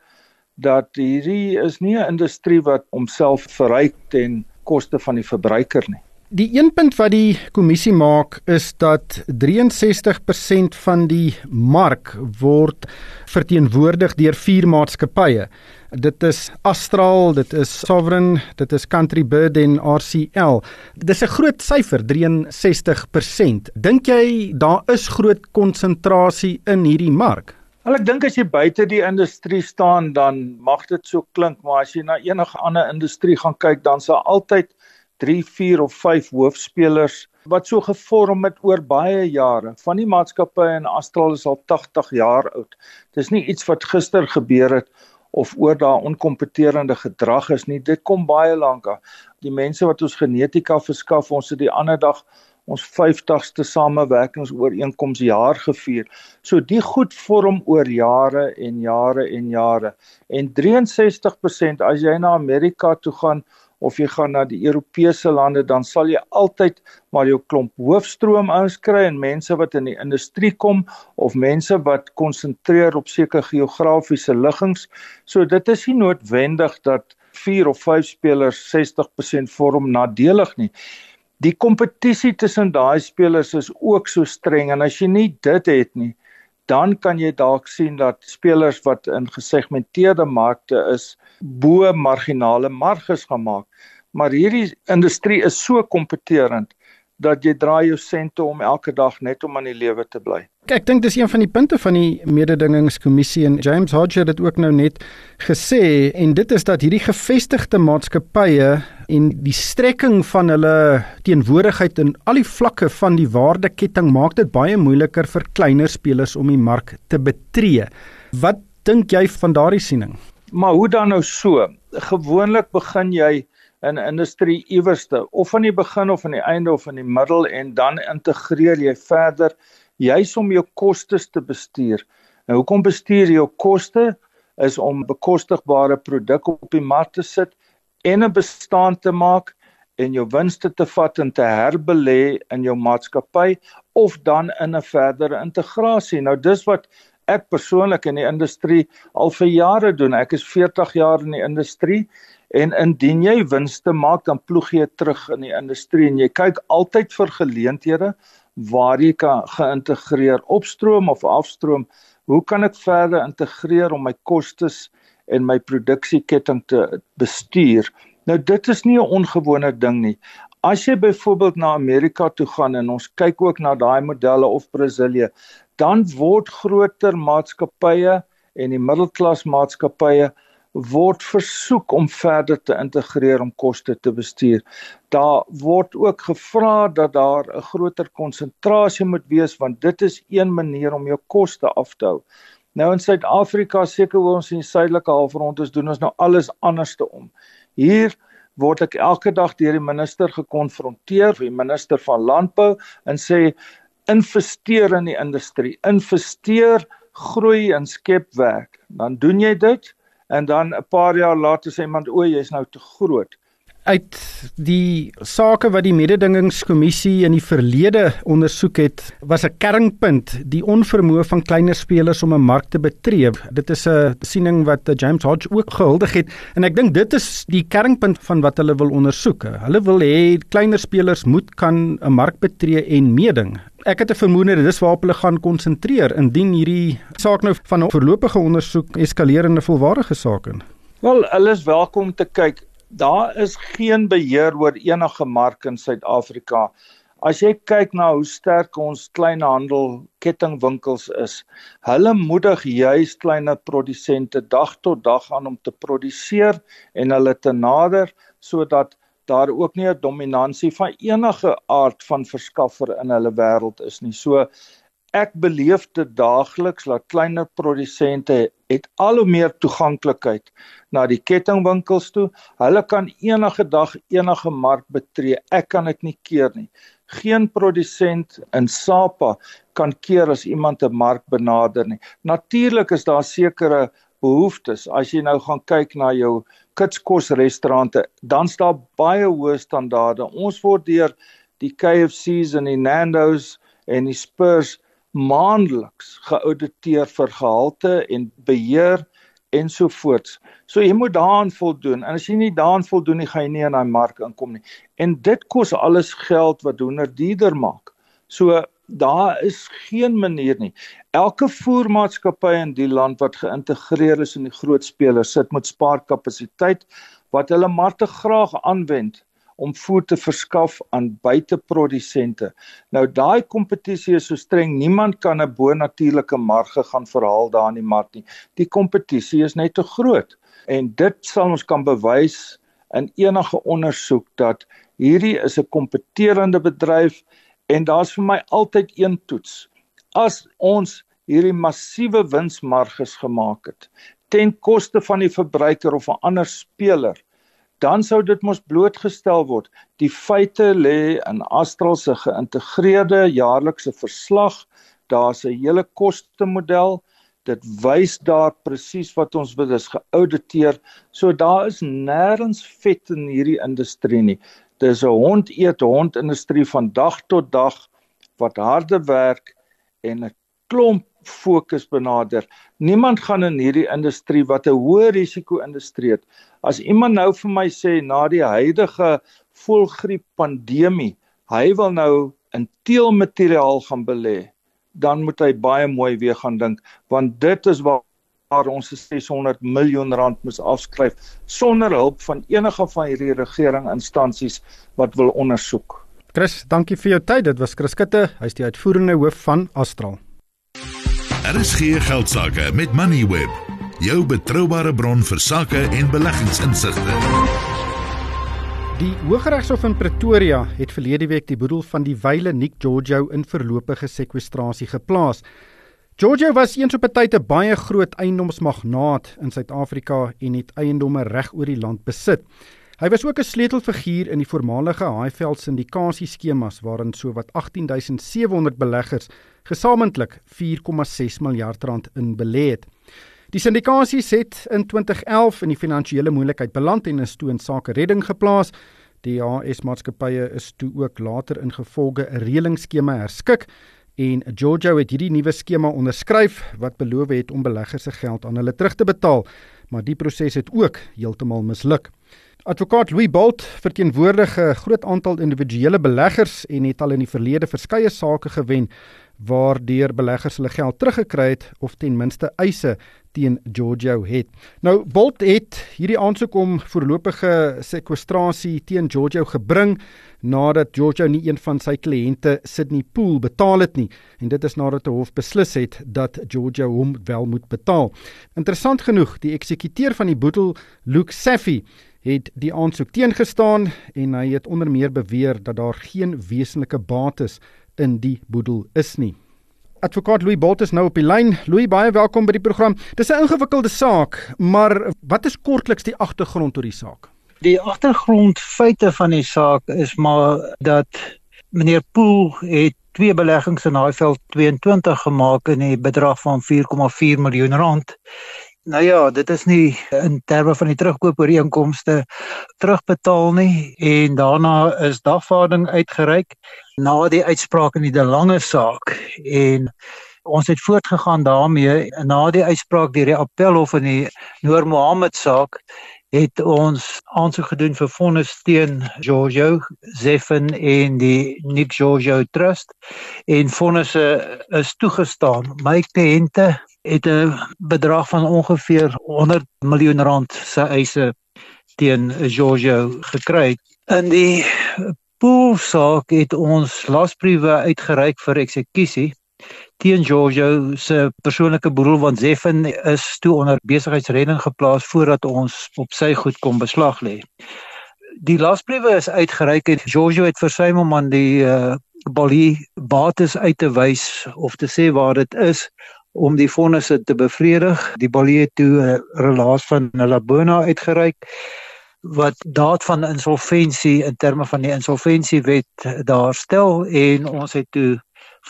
dat hierdie is nie 'n industrie wat homself verryk ten koste van die verbruiker nie. Die een punt wat die kommissie maak is dat 63% van die mark word verteenwoordig deur vier maatskappye. Dit is Astral, dit is Sovereign, dit is Country Bird en RCL. Dis 'n groot syfer, 63%. Dink jy daar is groot konsentrasie in hierdie mark? Wel ek dink as jy buite die industrie staan dan mag dit so klink, maar as jy na enige ander industrie gaan kyk, dan sal altyd 3, 4 of 5 hoofspelers wat so gevorm het oor baie jare. Van die maatskappye in Astral is al 80 jaar oud. Dis nie iets wat gister gebeur het of oor daai onkompeterende gedrag is nie. Dit kom baie lank af. Die mense wat ons genetika verskaf, ons het die ander dag ons 50ste samewerkingsooreenkoms jaar gevier. So die goed vorm oor jare en jare en jare. En 63% as jy na Amerika toe gaan of jy gaan na die Europese lande dan sal jy altyd maar jou klomp hoofstroom ouens kry en mense wat in die industrie kom of mense wat konsentreer op sekere geografiese liggings. So dit is nie noodwendig dat 4 of 5 spelers 60% vorm nadelig nie. Die kompetisie tussen daai spelers is ook so streng en as jy nie dit het nie, dan kan jy dalk sien dat spelers wat in gesegmenteerde markte is bo marginale marges gaan maak. Maar hierdie industrie is so kompeterend dat jy draai jou sente om elke dag net om aan die lewe te bly. Ek dink dis een van die punte van die mededingingskommissie en James Hodge het dit ook nou net gesê en dit is dat hierdie gevestigde maatskappye en die strekking van hulle teenwoordigheid in al die vlakke van die waardeketting maak dit baie moeiliker vir kleiner spelers om die mark te betree. Wat dink jy van daardie siening? Maar hoe dan nou so? Gewoonlik begin jy in industrie iewerste of van die begin of aan die einde of in die middel en dan integreer jy verder juis om jou kostes te bestuur. Nou hoekom bestuur jy jou koste is om bekostigbare produkte op die mark te sit en 'n bestaan te maak en jou winste te vat en te herbelê in jou maatskappy of dan in 'n verdere integrasie. Nou dis wat ek persoonlik in die industrie al vir jare doen. Ek is 40 jaar in die industrie En indien jy winste maak, dan ploeg jy terug in die industrie en jy kyk altyd vir geleenthede waar jy kan geïntegreer opstroom of afstroom. Hoe kan ek verder integreer om my kostes en my produksieketting te bestuur? Nou dit is nie 'n ongewone ding nie. As jy byvoorbeeld na Amerika toe gaan en ons kyk ook na daai modelle of Brasilië, dan word groter maatskappye en die middelklas maatskappye word versoek om verder te integreer om koste te bestuur. Daar word ook gevra dat daar 'n groter konsentrasie moet wees want dit is een manier om jou koste af te hou. Nou in Suid-Afrika seker hoe ons in die suidelike halfrond is doen ons nou alles anderste om. Hier word ek elke dag deur die minister gekonfronteer, die minister van landbou en sê investeer in die industrie, investeer, groei en skep werk. Dan doen jy dit en dan 'n paar jaar later sê iemand o, jy's nou te groot. Uit die sake wat die mededingingskommissie in die verlede ondersoek het, was 'n kernpunt die onvermoë van kleiner spelers om 'n mark te betree. Dit is 'n siening wat James Hodge ook gehuldig het en ek dink dit is die kernpunt van wat hulle wil ondersoek. Hulle wil hê kleiner spelers moet kan 'n mark betree en meeding ek het 'n vermoede dis waarop hulle gaan konsentreer indien hierdie saak nou van 'n voorlopige ondersoek eskaleer in 'n volwaardige saak in. Wel, hulle is welkom te kyk. Daar is geen beheer oor enige mark in Suid-Afrika. As jy kyk na hoe sterk ons kleinhandel kettingwinkels is, hulle moedig juis kleiner produsente dag tot dag aan om te produseer en hulle te nader sodat daar ook nie 'n dominansie van enige aard van verskaffer in hulle wêreld is nie. So ek beleef dit daagliks dat kleiner produsente het al hoe meer toeganklikheid na die kettingwinkels toe. Hulle kan enige dag enige mark betree. Ek kan dit nie keer nie. Geen produsent in Sapa kan keer as iemand 'n mark benader nie. Natuurlik is daar sekere behoeftes. As jy nou gaan kyk na jou kitskos restaurante, dan staan baie hoë standaarde. Ons word deur die KFC's en die Nando's en die Spurs maandeliks geauditeer vir gehalte en beheer ensovoorts. So jy moet daaraan voldoen. En as jy nie daaraan voldoen nie, gaan jy nie in daai mark inkom nie. En dit kos alles geld wat hoender duurder maak. So daar is geen manier nie. Elke voermaatskappy in die land wat geïntegreer is in die groot spelers sit met spaarkapasiteit wat hulle maar te graag aanwend om voer te verskaf aan buiteprodusente. Nou daai kompetisie is so streng, niemand kan 'n bonatuurlike marge gaan verhaal daar in die mark nie. Die kompetisie is net te groot en dit sal ons kan bewys in enige ondersoek dat hierdie is 'n kompeterende bedryf En daar's vir my altyd een toets. As ons hierdie massiewe winsmarges gemaak het ten koste van die verbruiker of 'n ander speler, dan sou dit mos blootgestel word. Die feite lê in Astral se geïntegreerde jaarlikse verslag. Daar's 'n hele koste model. Dit wys daar presies wat ons wil is geauditeer. So daar is nêrens vet in hierdie industrie nie. Dis 'n hond eet hond industrie van dag tot dag wat harde werk en 'n klomp fokus benader. Niemand gaan in hierdie industrie wat 'n hoë risiko industrie het. As iemand nou vir my sê na die huidige voëlgriep pandemie, hy wil nou in teelmateriaal gaan belê, dan moet hy baie mooi weer gaan dink want dit is waar waar ons 600 miljoen rand moes afskryf sonder hulp van enige van hierdie regering instansies wat wil ondersoek. Chris, dankie vir jou tyd. Dit was Chris Skutte, hy's die uitvoerende hoof van Astral. Is geen geldsaake met Moneyweb, jou betroubare bron vir sake en beleggingsinsigte. Die Hooggeregshof in Pretoria het verlede week die boedel van die wyle Nick Giorgio in voorlopige sekwestrasie geplaas. Giorgio was eens op 'n tyd 'n baie groot eiendomsmagnaat in Suid-Afrika en het eiendomme reg oor die land besit. Hy was ook 'n sleutelfiguur in die voormalige Highveld syndikasie skemas waarin sowat 18700 beleggers gesamentlik 4,6 miljard rand in belê het. Die syndikasie het in 2011 in die finansiële moeilikheid beland en is toe in sake redding geplaas. Die AS maatskappye is toe ook later ingevolge 'n reëlingsskema herskik en Giorgio het hierdie nuwe skema onderskryf wat beloof het om beleggers se geld aan hulle terug te betaal, maar die proses het ook heeltemal misluk. Advokaat Louis Bolt verteenwoordig 'n groot aantal individuele beleggers en het al in die verlede verskeie sake gewen waardeur beleggers hulle geld teruggekry het of ten minste eise teen Giorgio het. Nou Bolt het hierdie aansoek om voorlopige sekwestrasie teen Giorgio gebring nadat Giorgio nie een van sy kliënte Sydney Pool betaal het nie en dit is nadat 'n hof beslis het dat Giorgio hom wel moet betaal. Interessant genoeg, die eksekuteur van die boedel, Luke Safi, het die aansoek teengestaan en hy het onder meer beweer dat daar geen wesenlike bates in die boedel is nie. Advokaat Louis Bolt is nou op die lyn. Louis, baie welkom by die program. Dis 'n ingewikkelde saak, maar wat is kortliks die agtergrond oor die saak? Die agtergrondfeite van die saak is maar dat meneer Pool het twee beleggings in Highveld 22 gemaak in 'n bedrag van 4,4 miljoen rand. Nou ja, dit is nie in terme van die terugkoopooreenkomste terugbetaal nie en daarna is dagvaarding uitgereik na die uitspraak in die De Lange saak. En ons het voortgegaan daarmee na die uitspraak deur die appelhof in die Noor Mohammed saak het ons aansoek gedoen vir vonnis teen Giorgio Zeffen en die Nick Giorgio Trust en vonnisse is toegestaan. My kliënte het 'n bedrag van ongeveer 100 miljoen rand se eise teen Giorgio gekry. In die poolsaak het ons lasbriewe uitgereik vir eksekusie teen Giorgio se persoonlike boedel want Zeffen is toe onder besigheidsredding geplaas voordat ons op sy goed kom beslag lê. Die lasbriewe is uitgereik en Giorgio het versuim om aan die uh, Bali bates uit te wys of te sê waar dit is om die vonnisse te bevredig. Die Bali het toe 'n uh, relaas van Labona uitgereik wat daad van insolventie in terme van die insolventiewet daar stel en ons het toe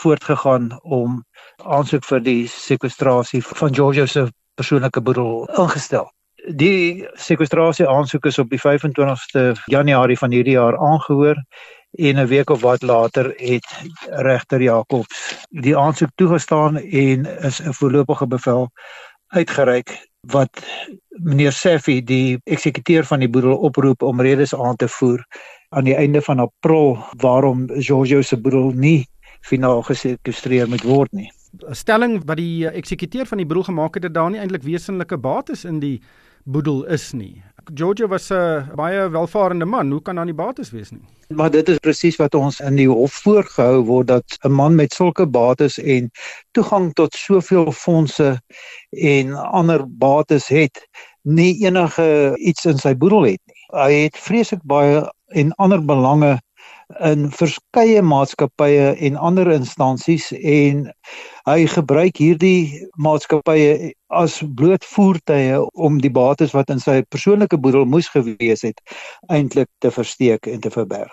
voortgegaan om aansoek vir die sekwestrasie van Giorgio se persoonlike boedel ingestel. Die sekwestrasie aansoek is op die 25ste Januarie van hierdie jaar aangehoor en 'n week of wat later het regter Jacobs die aansoek toegestaan en is 'n voorlopige bevel uitgereik wat meneer Seffi die eksekuteur van die boedel oproep om redes aan te voer aan die einde van April waarom Giorgio se boedel nie finaal gesekestreer moet word nie. 'n Stelling wat die eksekuteur van die boedel gemaak het dat daar nie eintlik wesenlike bates in die boedel is nie. Georgia was 'n baie welvarende man, hoe kan dan nie bates wees nie? Maar dit is presies wat ons in die hof voorgehou word dat 'n man met sulke bates en toegang tot soveel fondse en ander bates het, nie enige iets in sy boedel het nie. Hy het vreeslik baie en ander belange in verskeie maatskappye en ander instansies en hy gebruik hierdie maatskappye as bloot voertuie om die bates wat in sy persoonlike boedel moes gewees het eintlik te versteek en te verberg.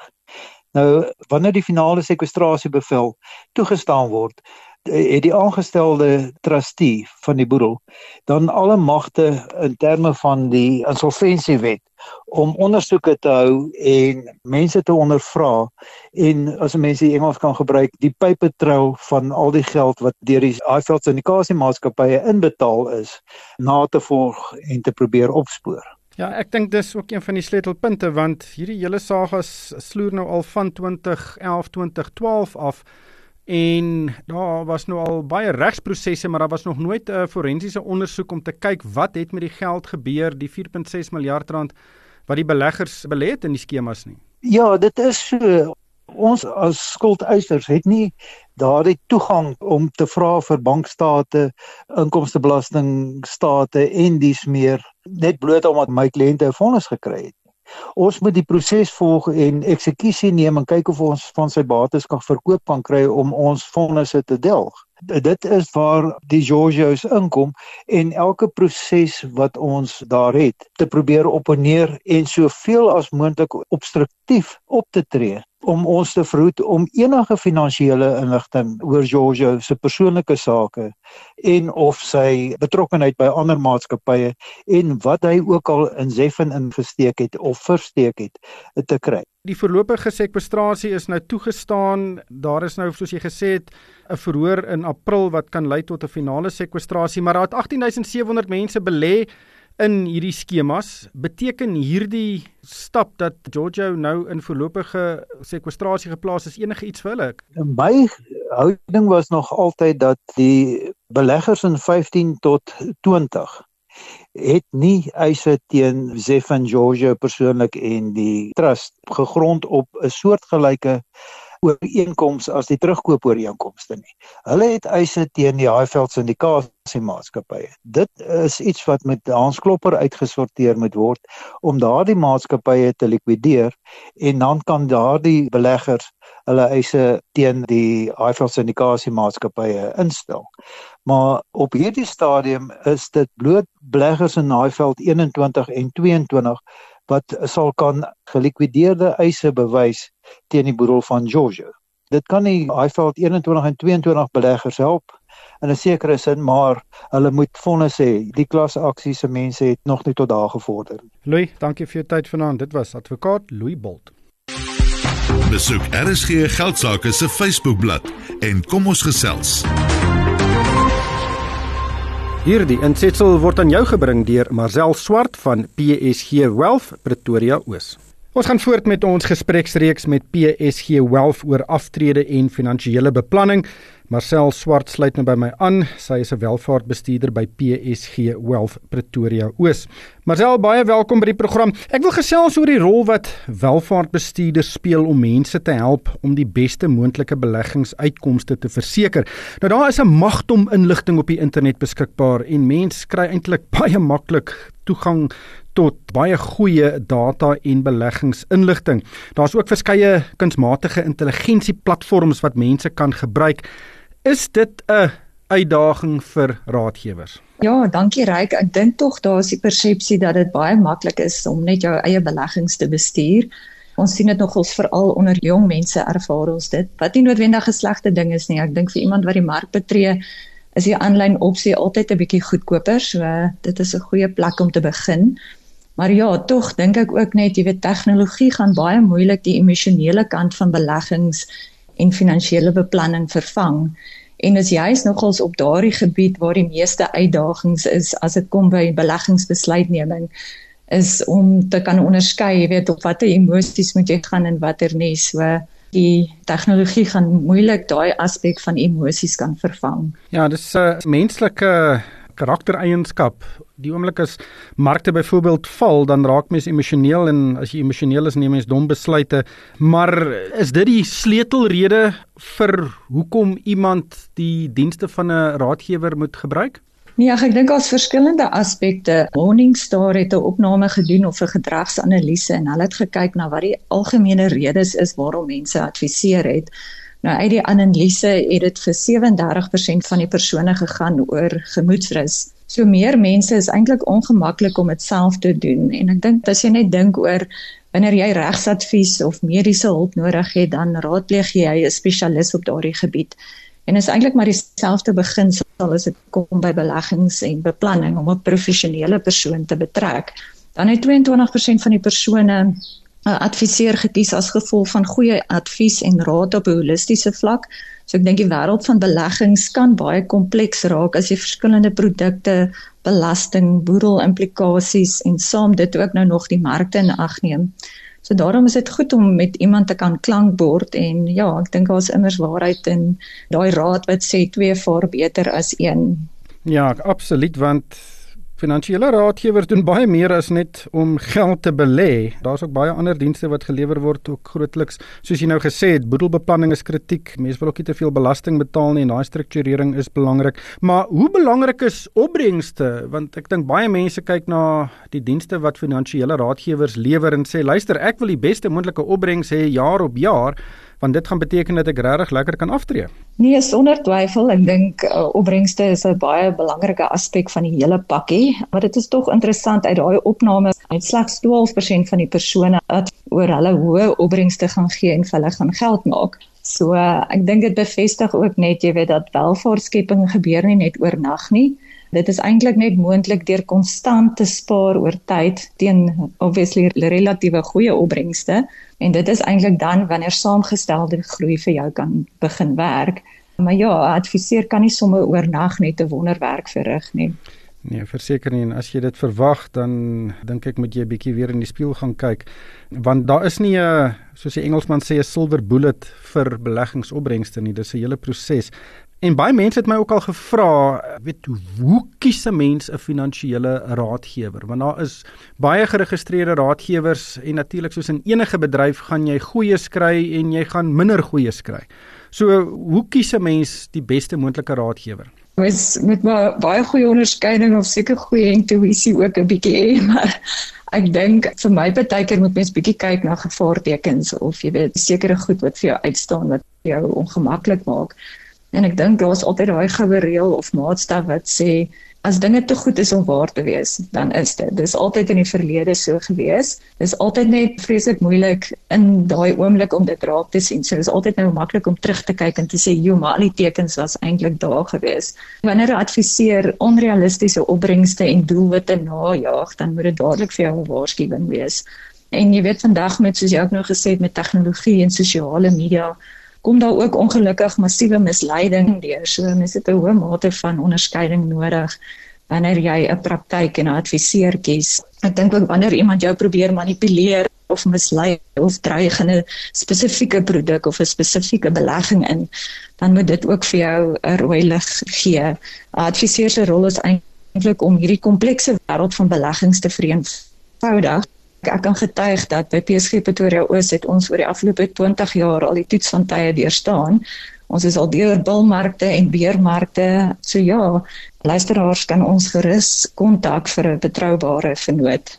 Nou wanneer die finale sekwestrasiebevel toegestaan word, het die aangestelde trustee van die boedel dan alle magte in terme van die insolventiewet om ondersoeke te hou en mense te ondervra en as mense die Engels kan gebruik die paper trail van al die geld wat deur die Highveld syndikasie maatskappye inbetaal is na te volg en te probeer opspoor. Ja, ek dink dis ook een van die sleutelpunte want hierdie hele saga sloer nou al van 2011 2012 af en daar was nou al baie regsprosesse maar daar was nog nooit 'n forensiese ondersoek om te kyk wat het met die geld gebeur die 4.6 miljard rand wat die beleggers belê het in die skemas nie. Ja, dit is so ons as skuldeisers het nie daardie toegang om te vra vir bankstate, inkomstebelastingstate en dis meer net bloot omdat my kliënte 'n vonnis gekry het. Ons moet die proses volg en eksekusie neem en kyk of ons van sy bates kan verkoop kan kry om ons vonnisse te delg. Dit is waar die Georgios inkom en elke proses wat ons daar het te probeer opponeer en soveel as moontlik obstruktief op te tree om ons te verhoed om enige finansiële inligting oor Giorgio se persoonlike sake en of sy betrokkeheid by ander maatskappye en wat hy ook al in Zeffen ingesteek het of versteek het te kry. Die voorlopige sekwestrasie is nou toegestaan. Daar is nou soos jy gesê het 'n verhoor in April wat kan lei tot 'n finale sekwestrasie, maar daar het 18700 mense belê in hierdie skemas beteken hierdie stap dat Giorgio nou in voorlopige sekwestrasie geplaas is enige iets vir hulle. My houding was nog altyd dat die beleggers in 15 tot 20 het nie eise teen Zefan Giorgio persoonlik en die trust gegrond op 'n soortgelyke ooreenkoms as die terugkoopooreenkomste nie. Hulle het eise teen die Highveld syndikasie maatskappye. Dit is iets wat met Hansklopper uitgesorteer moet word om daardie maatskappye te likwideer en dan kan daardie beleggers hulle eise teen die Highveld syndikasie maatskappye instel. Maar op hierdie stadium is dit bloot beleggers in Highveld 21 en 22 wat sal kan gelikwideerde eise bewys teen die boedel van George. Dit kan nie Highveld 21 en 22 beleggers help in 'n sekere sin, maar hulle moet vonnis hê. Die klas aksies se mense het nog nie tot daar gevorder nie. Louis, dankie vir jou tyd vanaand. Dit was advokaat Louis Bolt. Besoek RSG Geldsaake se Facebookblad en kom ons gesels. Hierdie insetsel word aan jou gebring deur Marcel Swart van PSG Wealth Pretoria Oos. Ons gaan voort met ons gespreksreeks met PSG Wealth oor aftrede en finansiële beplanning. Marcel Swart sluit nou by my aan. Sy is 'n welvaartbestuurder by PSG Wealth Pretoria Oos. Marcel, baie welkom by die program. Ek wil gesels oor die rol wat welvaartbestuurders speel om mense te help om die beste moontlike beleggingsuitkomste te verseker. Nou daar is 'n magdom inligting op die internet beskikbaar en mense kry eintlik baie maklik toegang tot baie goeie data en beleggingsinligting. Daar's ook verskeie kunsmatige intelligensie platforms wat mense kan gebruik. Is dit 'n uitdaging vir raadgewers? Ja, dankie Ryk. Ek dink tog daar is die persepsie dat dit baie maklik is om net jou eie beleggings te bestuur. Ons sien dit nogals veral onder jong mense ervaar ons dit. Wat nie noodwendig 'n slegte ding is nie. Ek dink vir iemand wat die mark betree, is die aanlyn opsie altyd 'n bietjie goedkoper. So dit is 'n goeie plek om te begin. Maar ja, tog dink ek ook net jy weet tegnologie gaan baie moeilik die emosionele kant van beleggings en finansiële beplanning vervang. En is juist nogals op daardie gebied waar die meeste uitdagings is as dit kom by beleggingsbesluitneming is om te kan onderskei, jy weet, op watter emosies moet jy gaan en watter nie. So die tegnologie gaan moeilik daai aspek van emosies kan vervang. Ja, dis 'n uh, menslike karaktereienskap. Die oomblik as markte byvoorbeeld val, dan raak mens emosioneel en as jy emosioneel is, neem mens dom besluite. Maar is dit die sleutelrede vir hoekom iemand die dienste van 'n raadgewer moet gebruik? Nee, ek dink daar's verskillende aspekte. Morningstar het 'n opname gedoen of 'n gedragsanalise en hulle het gekyk na wat die algemene redes is waarom mense adviseer het. Nou uit die analise het dit vir 37% van die persone gegaan oor gemoedsrus. So meer mense is eintlik ongemaklik om dit self te doen en ek dink as jy net dink oor wanneer jy regsadvies of mediese hulp nodig het, dan raadpleeg jy 'n spesialis op daardie gebied. En is eintlik maar dieselfde beginsel as dit kom by beleggings en beplanning om 'n professionele persoon te betrek. Dan het 22% van die persone 'n adviseur gekies as gevolg van goeie advies en raad op 'n holistiese vlak. So ek dink die wêreld van beleggings kan baie kompleks raak as jy verskillende produkte, belasting, boedel implikasies en saam dit ook nou nog die markte in ag neem. So daarom is dit goed om met iemand te kan klankbord en ja, ek dink daar's immers waarheid in daai raad wat sê twee vaar beter as een. Ja, absoluut want Finansiële raadgewers doen baie meer as net om geld te belê. Daar's ook baie ander dienste wat gelewer word ook grootliks. Soos jy nou gesê het, boedelbeplanning is kritiek. Mense wil ook nie te veel belasting betaal nie en daai strukturering is belangrik. Maar hoe belangrik is opbrengste? Want ek dink baie mense kyk na die dienste wat finansiële raadgewers lewer en sê, "Luister, ek wil die beste moontlike opbrengs hê jaar op jaar." Want dit gaan beteken dat ek regtig lekker kan aftree. Nee, sonder twyfel, ek dink uh, opbrengste is 'n baie belangrike aspek van die hele pakkie, maar dit is tog interessant uit daai opname uit slegs 12% van die persone wat oor hulle hoë opbrengste gaan gee en vir hulle gaan geld maak. So uh, ek dink dit bevestig ook net jy weet dat welvaartskepping gebeur nie net oornag nie. Dit is eintlik net moontlik deur konstant te spaar oor tyd teen obviously relatiewe goeie opbrengste en dit is eintlik dan wanneer saamgestelde groei vir jou kan begin werk. Maar ja, adviseer kan nie sommer oornag net 'n wonderwerk verrig nie. Nee, verseker nie as jy dit verwag dan dink ek moet jy 'n bietjie weer in die spieël gaan kyk want daar is nie 'n soos die Engelsman sê 'n silver bullet vir beleggingsopbrengste nie. Dis 'n hele proses. En baie mense het my ook al gevra, weet hoe kies 'n mens 'n finansiële raadgewer? Want daar is baie geregistreerde raadgewers en natuurlik soos in enige bedryf gaan jy goeies kry en jy gaan minder goeies kry. So, hoe kies 'n mens die beste moontlike raadgewer? Mens met baie goeie onderskeiding of seker goeie intuïsie ook 'n bietjie hê, [LAUGHS] maar ek dink vir my partykeer moet mens bietjie kyk na gevaartekens of jy weet sekere goed wat vir jou uitstaan wat jou ongemaklik maak. En ek dink daar's altyd daai goue reël of maatstaf wat sê as dinge te goed is om waar te wees, dan is dit. Dis altyd in die verlede so gewees. Dis altyd net vreeslik moeilik in daai oomblik om dit raak te sien. So dis altyd nou maklik om terug te kyk en te sê, "Jo, maar al die tekens was eintlik daar gewees." Wanneer 'n adviseur onrealistiese opbrengste en doelwitte najag, dan moet dit dadelik vir jou 'n waarskuwing wees. En jy weet vandag met soos jy ook nou gesê het met tegnologie en sosiale media kom daar ook ongelukkig massiewe misleiding deur. So mense het 'n hoë mate van onderskeiding nodig wanneer jy 'n praktyk en 'n adviseur kies. Ek dink ook wanneer iemand jou probeer manipuleer of mislei of dreig in 'n spesifieke produk of 'n spesifieke belegging in, dan moet dit ook vir jou 'n rooi lig gee. 'n Adviseur se rol is eintlik om hierdie komplekse wêreld van beleggings te vereenvoudig Ek kan getuig dat by PSG Pretoria Oos het ons oor die afgelope 20 jaar al die toets van tye deurstaan. Ons is al deur bilmarkte en beermarkte. So ja, luisteraars kan ons gerus kontak vir 'n betroubare vernoot.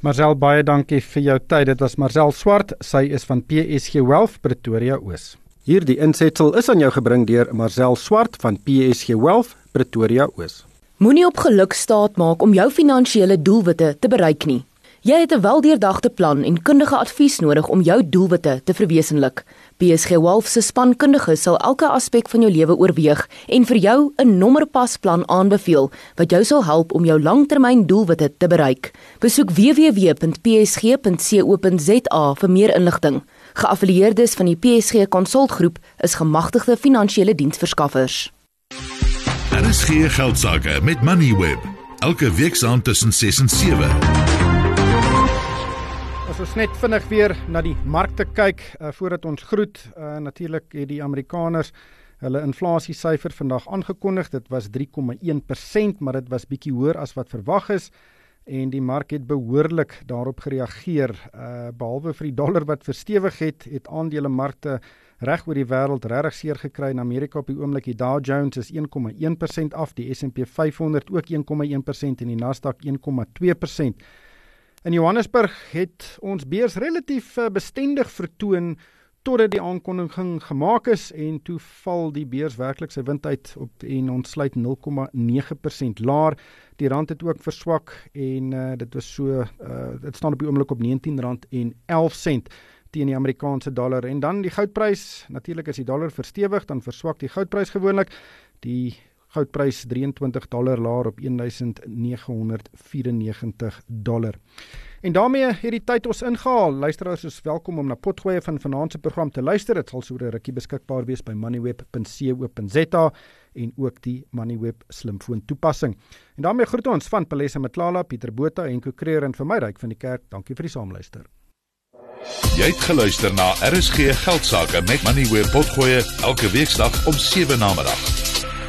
Marcel baie dankie vir jou tyd. Dit was Marcel Swart. Sy is van PSG Wealth Pretoria Oos. Hierdie insetsel is aan jou gebring deur Marcel Swart van PSG Wealth Pretoria Oos. Moenie op geluk staat maak om jou finansiële doelwitte te bereik nie. Jy het 'n weldeurdagte plan en kundige advies nodig om jou doelwitte te verwesenlik. PSG Wolf se spankundiges sal elke aspek van jou lewe oorweeg en vir jou 'n nommerpasplan aanbeveel wat jou sal help om jou langtermyndoelwitte te bereik. Besoek www.psg.co.za vir meer inligting. Geaffilieerdes van die PSG Konsultgroep is gemagtigde finansiële diensverskaffers. Daar is geen geldsaake met Moneyweb. Elke week saam tussen 6 en 7 ons net vinnig weer na die markte kyk uh, voordat ons groet. Uh, Natuurlik het die Amerikaners hulle inflasiesyfer vandag aangekondig. Dit was 3,1%, maar dit was bietjie hoër as wat verwag is en die mark het behoorlik daarop gereageer. Uh behalwe vir die dollar wat verstewig het, het aandelemarkte reg oor die wêreld regtig seer gekry. In Amerika op die oomblik die Dow Jones is 1,1% af, die S&P 500 ook 1,1% en die Nasdaq 1,2%. In Johannesburg het ons beurs relatief eh, bestendig vertoon totdat die aankondiging gemaak is en toe val die beurs werklik sy wind uit op en ons sluit 0,9% laer. Die rand het ook verswak en uh, dit was so uh, dit staan op die oomblik op R19.11 teen die Amerikaanse dollar. En dan die goudprys. Natuurlik as die dollar verstewig dan verswak die goudprys gewoonlik. Die goudprys 23 dollar laer op 1994 dollar. En daarmee het die tyd ons ingehaal. Luisteraars is welkom om na potgoeie van vanaand se program te luister. Dit sal so 'n rukkie beskikbaar wees by moneyweb.co.za en ook die Moneyweb slimfoon toepassing. En daarmee groet ons van Palesa Matlala, Pieter Botha en Ko Creer en vir my ryk van die kerk. Dankie vir die saamluister. Jy het geluister na RSG Geldsaake met Money where potgoe elke weeksdag om 7 na middag.